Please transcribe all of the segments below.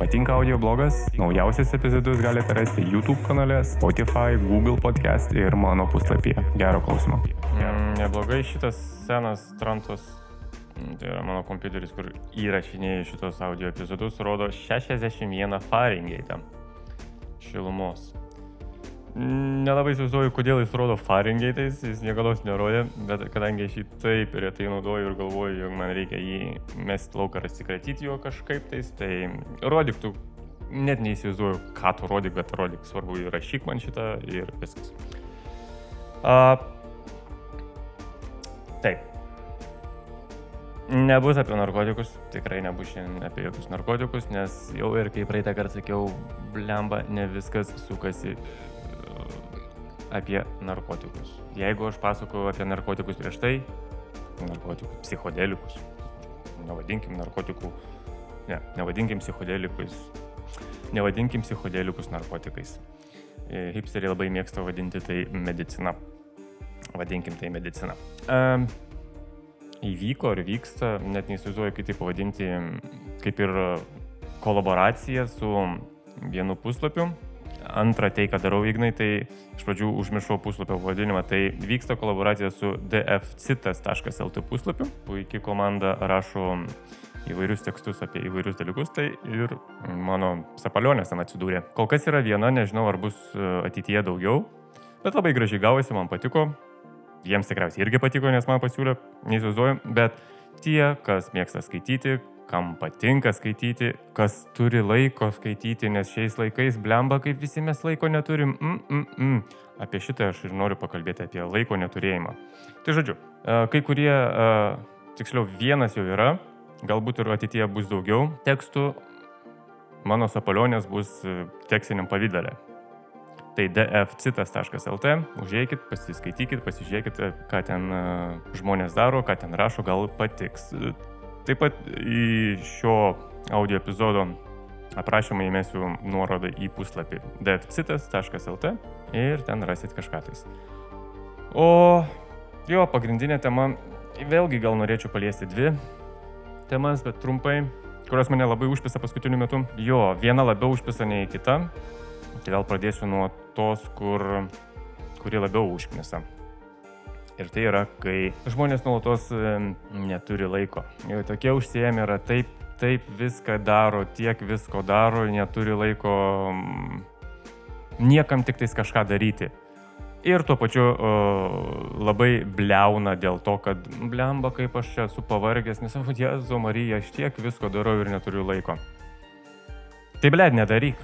Patinka audio blogas? Naujausias epizodus galite rasti YouTube kanale, Spotify, Google podcast ir mano puslapyje. Gero klausimo. Mm, neblogai šitas senas Trantos, mm, tai yra mano kompiuteris, kur įrašinėjau šitos audio epizodus, rodo 61 Fahrenheitą šilumos. Nelabai įsivaizduoju, kodėl jis rodo Fahrenheitais, jis niekada nerodė, bet kadangi aš jį taip retai naudoju ir galvoju, jog man reikia jį mesti lauk ar atsikratyti jo kažkaip tais, tai rodyk tu, net neįsivaizduoju, ką tu rodyk, bet rodyk, svarbu įrašyk man šitą ir viskas. A, taip. Nebus apie narkotikus, tikrai nebus šiandien apie jokius narkotikus, nes jau ir kaip praeitą kartą sakiau, blemba, ne viskas sukasi apie narkotikus. Jeigu aš pasakoju apie narkotikus prieš tai, narkotikų, psichodelikus, nevadinkim narkotikų, ne, nevadinkim psichodelikus, nevadinkim psichodelikus narkotikais. E, Hipsteriai labai mėgsta vadinti tai medicina. Vadinkim tai medicina. Um, įvyko ir vyksta, net neįsivaizduoju, kaip tai pavadinti, kaip ir kolaboracija su vienu puslapiu. Antrą tai, ką darau Ignai, tai iš pradžių užmiršau puslapio pavadinimą, tai vyksta kolaboracija su dfcitas.lt puslapiu. Puikiai komanda rašo įvairius tekstus apie įvairius dalykus, tai ir mano sapalionės ten atsidūrė. Kol kas yra viena, nežinau ar bus ateityje daugiau, bet labai gražiai gavosi, man patiko, jiems tikriausiai irgi patiko, nes man pasiūlė, neįsivaizduoju, bet tie, kas mėgsta skaityti, kam patinka skaityti, kas turi laiko skaityti, nes šiais laikais blemba, kaip visi mes laiko neturim. Mm, mm, mm. Apie šitą aš ir noriu pakalbėti, apie laiko neturėjimą. Tai žodžiu, kai kurie, tiksliau vienas jau yra, galbūt ir ateityje bus daugiau tekstų, mano sapalionės bus tekstiniam pavydalė. Tai dfcitas.lt, užėjkit, pasiskaitykit, pasižiūrėkit, ką ten žmonės daro, ką ten rašo, gal patiks. Taip pat į šio audio epizodo aprašymą įmėsiu nuorodą į puslapį dfcitas.lt ir ten rasit kažką tais. O jo pagrindinė tema, vėlgi gal norėčiau paliesti dvi temas, bet trumpai, kurios mane labai užpisa paskutiniu metu. Jo, viena labiau užpisa nei kita. Tai vėl pradėsiu nuo tos, kur, kuri labiau užknisa. Ir tai yra, kai žmonės nuolatos neturi laiko. Jau tokie užsiemi yra taip, taip viską daro, tiek visko daro, neturi laiko niekam tik tais kažką daryti. Ir tuo pačiu uh, labai bleuna dėl to, kad blemba, kaip aš čia esu pavargęs, nes, o Jėzu Marija, aš tiek visko darau ir neturiu laiko. Tai bled, nedaryk.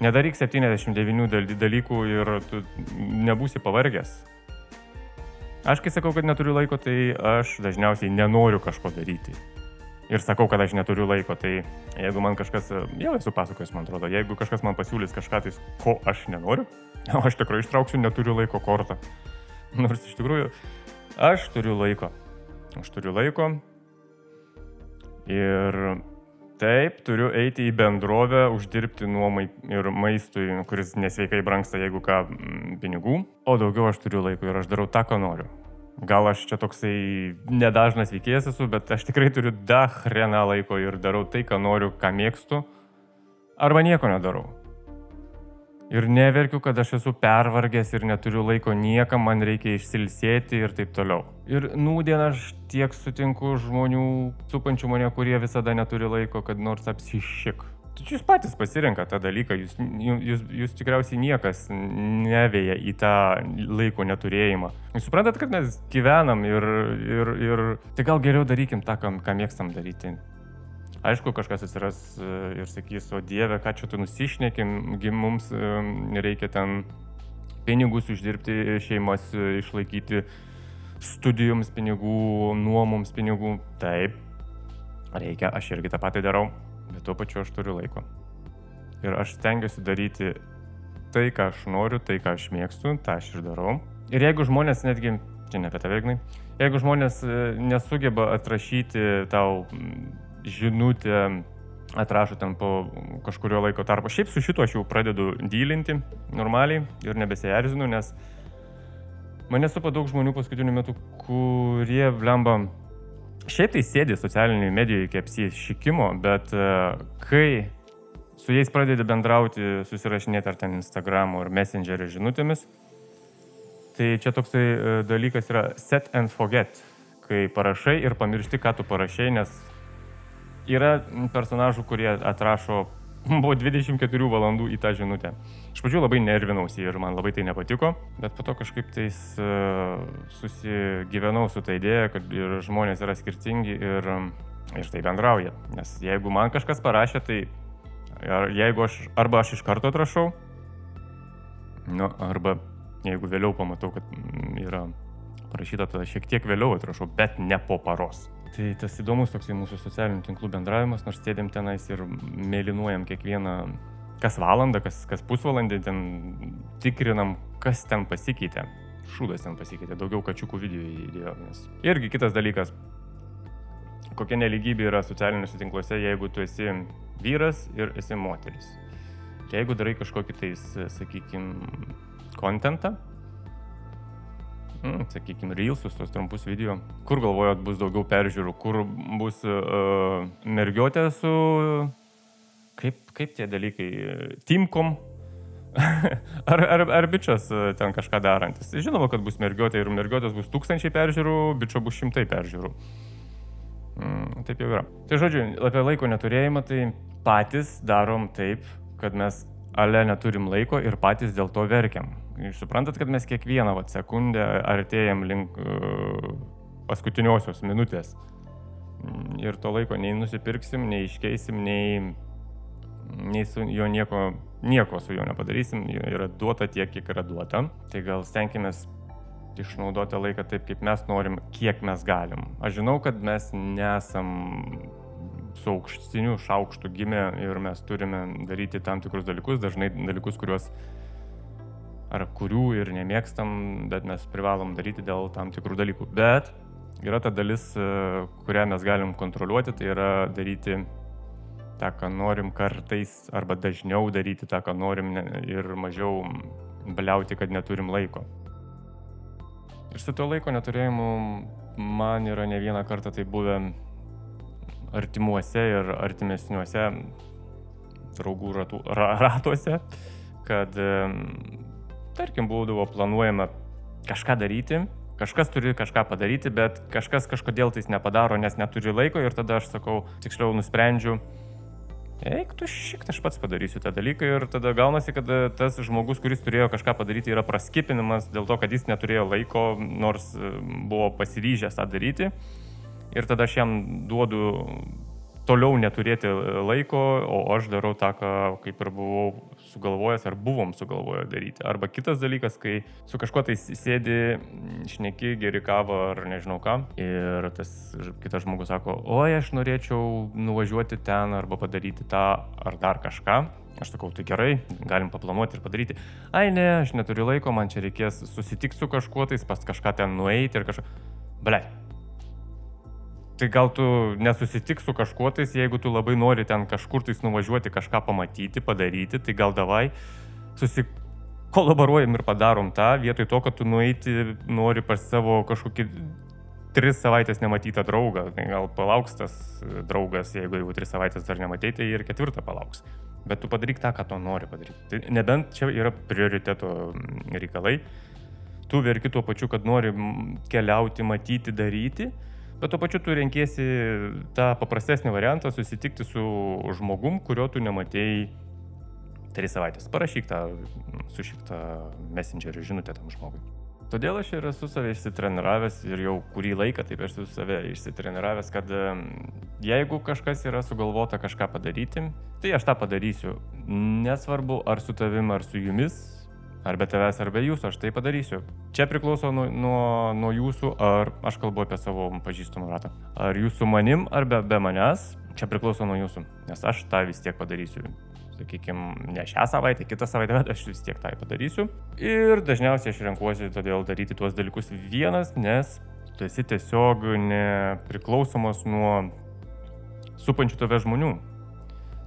Nedaryk 79 dalykų ir tu nebūsi pavargęs. Aš kai sakau, kad neturiu laiko, tai aš dažniausiai nenoriu kažko daryti. Ir sakau, kad aš neturiu laiko, tai jeigu man kažkas, jau esu pasakojęs, man atrodo, jeigu kažkas man pasiūlys kažką, tai ko aš nenoriu, aš tikrai ištrauksiu neturiu laiko kortą. Nors iš tikrųjų, aš turiu laiko. Aš turiu laiko. Ir taip, turiu eiti į bendrovę, uždirbti nuomai ir maistui, kuris nesveikai brangsta, jeigu ką, pinigų. O daugiau aš turiu laiko ir aš darau tą, ką noriu. Gal aš čia toksai nedažnas veikėjas esu, bet aš tikrai turiu dahreną laiko ir darau tai, ką noriu, ką mėgstu. Arba nieko nedarau. Ir neverkiu, kad aš esu pervargęs ir neturiu laiko niekam, man reikia išsilsėti ir taip toliau. Ir nūdien aš tiek sutinku žmonių, supančių mane, kurie visada neturi laiko, kad nors apsišik. Jūs patys pasirenka tą dalyką, jūs, jūs, jūs tikriausiai niekas nevėja į tą laiko neturėjimą. Jūs suprantat, kad mes gyvenam ir, ir, ir tai gal geriau darykim tą, ką, ką mėgstam daryti. Aišku, kažkas atsiras ir sakys, o Dieve, ką čia tu nusišnekim, mums reikia ten pinigus uždirbti, šeimas išlaikyti, studijoms pinigų, nuomoms pinigų. Taip, reikia, aš irgi tą patį darau, bet tuo pačiu aš turiu laiko. Ir aš stengiuosi daryti tai, ką aš noriu, tai, ką aš mėgstu, tą aš ir darau. Ir jeigu žmonės netgi, čia ne apie tave, Ignai, jeigu žmonės nesugeba atrašyti tau žinutę atrašo ten po kažkurio laiko tarpo. Šiaip su šituo aš jau pradedu dylinti normaliai ir nebesierzinu, nes mane supa daug žmonių paskutiniu metu, kurie blemba šiaip tai sėdi socialiniai medijoje iki apsišykimo, bet kai su jais pradedi bendrauti, susirašinėti ar ten Instagram ar Messengerio žinutėmis. Tai čia toksai e, dalykas yra set and forget, kai parašai ir pamiršti, ką tu parašai, nes yra personažų, kurie atrašo buvo 24 valandų į tą žinutę. Iš pradžių labai nervinausi ir man labai tai nepatiko, bet po to kažkaip tais uh, susigyvenau su tą idėją, kad ir žmonės yra skirtingi ir, ir tai bendrauja. Nes jeigu man kažkas parašė, tai ar, jeigu aš arba aš iš karto atrašau, nu, arba jeigu vėliau pamatau, kad yra parašyta, tada šiek tiek vėliau atrašau, bet ne po paros. Tai tas įdomus toksai mūsų socialinių tinklų bendravimas, nors sėdėm tenais ir mėlynuojam kiekvieną, kas valandą, kas, kas pusvalandį, ten tikrinam, kas ten pasikeitė. Šūdas ten pasikeitė, daugiau kačiukų video įdėjo. Nes... Irgi kitas dalykas, kokia neligybė yra socialiniuose tinkluose, jeigu tu esi vyras ir esi moteris. Jeigu darai kažkokį tais, sakykime, kontentą, mm, sakykime, reelsus, tos trumpus video, kur galvojot bus daugiau peržiūrų, kur bus uh, mergiotė su, kaip, kaip tie dalykai, timkom, ar, ar, ar bičias e, ten kažką darantis. Žinoma, kad bus mergiotė ir mergiotės bus tūkstančiai peržiūrų, bičio bus šimtai peržiūrų. Mm, taip jau yra. Tai žodžiu, apie laiko neturėjimą, tai patys darom taip, kad mes ale neturim laiko ir patys dėl to verkiam. Jūs suprantat, kad mes kiekvieną vat, sekundę artėjam link uh, paskutiniosios minutės. Mm, ir to laiko nei nusipirksim, nei iškeisim, nei, nei su jo nieko, nieko su juo nepadarysim. Yra duota tiek, kiek yra duota. Tai gal stenkime išnaudoti laiką taip, kaip mes norim, kiek mes galim. Aš žinau, kad mes nesam su aukštiniu šaukštu gimė ir mes turime daryti tam tikrus dalykus, dažnai dalykus, kuriuos ar kurių ir nemėgstam, bet mes privalom daryti dėl tam tikrų dalykų. Bet yra ta dalis, e, kurią mes galim kontroliuoti, tai yra daryti tą, ką norim kartais, arba dažniau daryti tą, ką norim ir mažiau baliauti, kad neturim laiko. Ir su tuo laiko neturėjimu man yra ne vieną kartą tai buvę artimuose ir artimesniuose draugų ratų, ra, ratuose, kad tarkim būdavo planuojama kažką daryti, kažkas turi kažką padaryti, bet kažkas kažkodėl tais nepadaro, nes neturi laiko ir tada aš sakau, tiksliau nusprendžiu, eik tu šik, aš pats padarysiu tą dalyką ir tada gaunasi, kad tas žmogus, kuris turėjo kažką padaryti, yra praskipinimas dėl to, kad jis neturėjo laiko, nors buvo pasiryžęs tą daryti ir tada aš jam duodu toliau neturėti laiko, o aš darau tą, ką kaip ir buvau sugalvojęs ar buvom sugalvoję daryti. Arba kitas dalykas, kai su kažkuo tai sėdi, šneki, geri kavą ar nežinau ką, ir tas kitas žmogus sako, oi, aš norėčiau nuvažiuoti ten arba padaryti tą ar dar kažką. Aš sakau, tai gerai, galim paplanuoti ir padaryti. Ai ne, aš neturiu laiko, man čia reikės susitikti su kažkuo, tai pas kažką ten nueiti ir kažką. Ble, Tai gal tu nesusitik su kažkuo tais, jeigu tu labai nori ten kažkur tais nuvažiuoti, kažką pamatyti, padaryti, tai gal davai susikolaboruojam ir padarom tą, vietoj to, kad tu nueiti nori pas savo kažkokį tris savaitės nematytą draugą. Tai gal palauks tas draugas, jeigu jau tris savaitės dar nematei, tai ir ketvirtą palauks. Bet tu padaryk tą, ką tu nori padaryti. Tai nebent čia yra prioriteto reikalai. Tu verki tuo pačiu, kad nori keliauti, matyti, daryti Bet tuo pačiu tu renkėsi tą paprastesnį variantą susitikti su žmogum, kurio tu nematėjai tris savaitės. Parašyk tą sušiktą messengerio žinutę tam žmogui. Todėl aš ir esu save išsitreniravęs ir jau kurį laiką taip esu save išsitreniravęs, kad jeigu kažkas yra sugalvota kažką padaryti, tai aš tą padarysiu. Nesvarbu ar su tavim, ar su jumis, Ar be tavęs, ar be jūsų, aš tai padarysiu. Čia priklauso nuo, nuo, nuo jūsų, ar aš kalbu apie savo pažįstamų ratą. Ar jūs su manim, ar be, be manęs, čia priklauso nuo jūsų. Nes aš tą vis tiek padarysiu. Sakykime, ne šią savaitę, kitą savaitę, bet aš vis tiek tai padarysiu. Ir dažniausiai aš renkuosi todėl daryti tuos dalykus vienas, nes tu esi tiesiog nepriklausomas nuo supančių tave žmonių.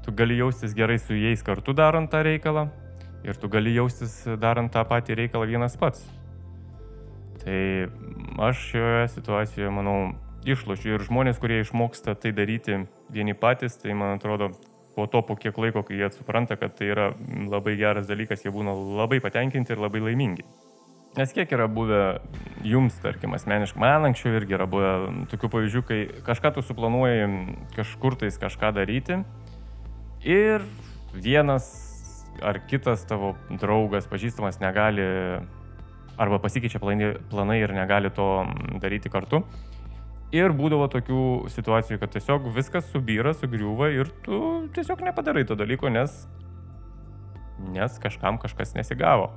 Tu gali jaustis gerai su jais kartu darant tą reikalą, ir tu gali jaustis darant tą patį reikalą vienas pats. Tai aš šioje situacijoje, manau, išlošiu ir žmonės, kurie išmoksta tai daryti vieni patys, tai man atrodo, po to, po kiek laiko, kai jie supranta, kad tai yra labai geras dalykas, jie būna labai patenkinti ir labai laimingi. Nes kiek yra buvę jums, tarkim, asmeniškai, man anksčiau irgi yra buvę tokių pavyzdžių, kai kažką tu suplanuoji kažkur tais kažką daryti ir vienas ar kitas tavo draugas, pažįstamas negali arba pasikeičia planai ir negali to daryti kartu. Ir būdavo tokių situacijų, kad tiesiog viskas subyra, sugriūva ir tu tiesiog nepadarai to dalyko, nes, nes kažkam kažkas nesigavo.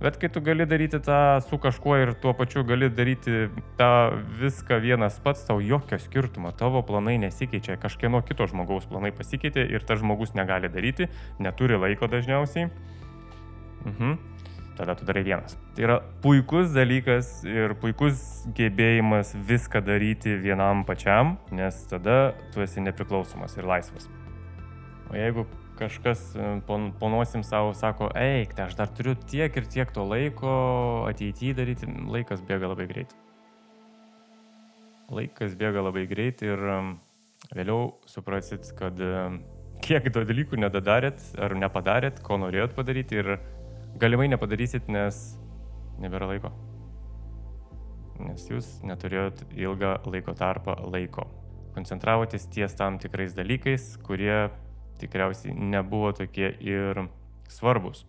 Bet kai tu gali daryti tą su kažkuo ir tuo pačiu gali daryti tą viską vienas pats, tau jokio skirtumo, tavo planai nesikeičia, kažkieno kito žmogaus planai pasikeitė ir tas žmogus negali daryti, neturi laiko dažniausiai. Mhm tada tu darai vienas. Tai yra puikus dalykas ir puikus gebėjimas viską daryti vienam pačiam, nes tada tu esi nepriklausomas ir laisvas. O jeigu kažkas e, ponosim savo sako, eik, tai aš dar turiu tiek ir tiek to laiko ateityje daryti, laikas bėga labai greit. Laikas bėga labai greit ir vėliau suprasit, kad e, kiek daug dalykų nedadarėt ar nepadarėt, ko norėjot padaryti ir galimai nepadarysit, nes nebėra laiko. Nes jūs neturėjot ilgą laiko tarpą laiko. Koncentravotės ties tam tikrais dalykais, kurie tikriausiai nebuvo tokie ir svarbus.